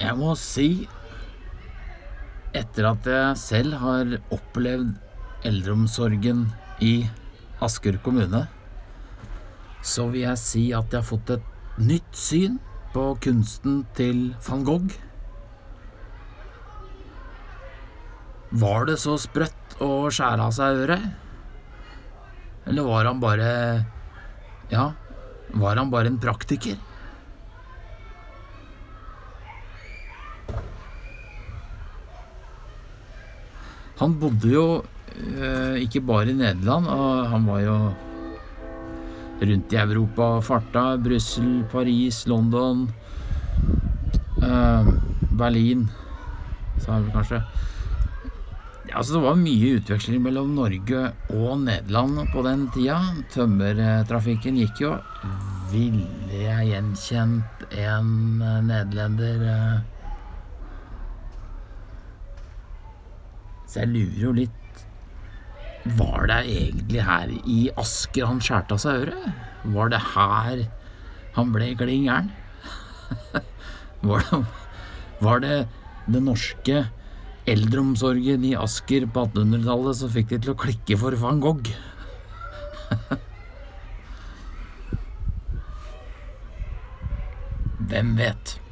Jeg må si Etter at jeg selv har opplevd eldreomsorgen i Asker kommune, så vil jeg si at jeg har fått et nytt syn på kunsten til van Gogh. Var det så sprøtt å skjære av seg øret? Eller var han bare Ja, var han bare en praktiker? Han bodde jo eh, ikke bare i Nederland, og han var jo rundt i Europa og farta. Brussel, Paris, London, eh, Berlin, sa jeg vel kanskje. Altså Det var mye utveksling mellom Norge og Nederland på den tida. Tømmertrafikken gikk jo. Ville jeg gjenkjent en nederlender eh? Så jeg lurer jo litt Var det egentlig her i Asker han skjærte av seg øret? Var det her han ble klin gæren? Var var det det norske eldreomsorgen i Asker på 1800-tallet som fikk de til å klikke for van Gogh? Hvem vet?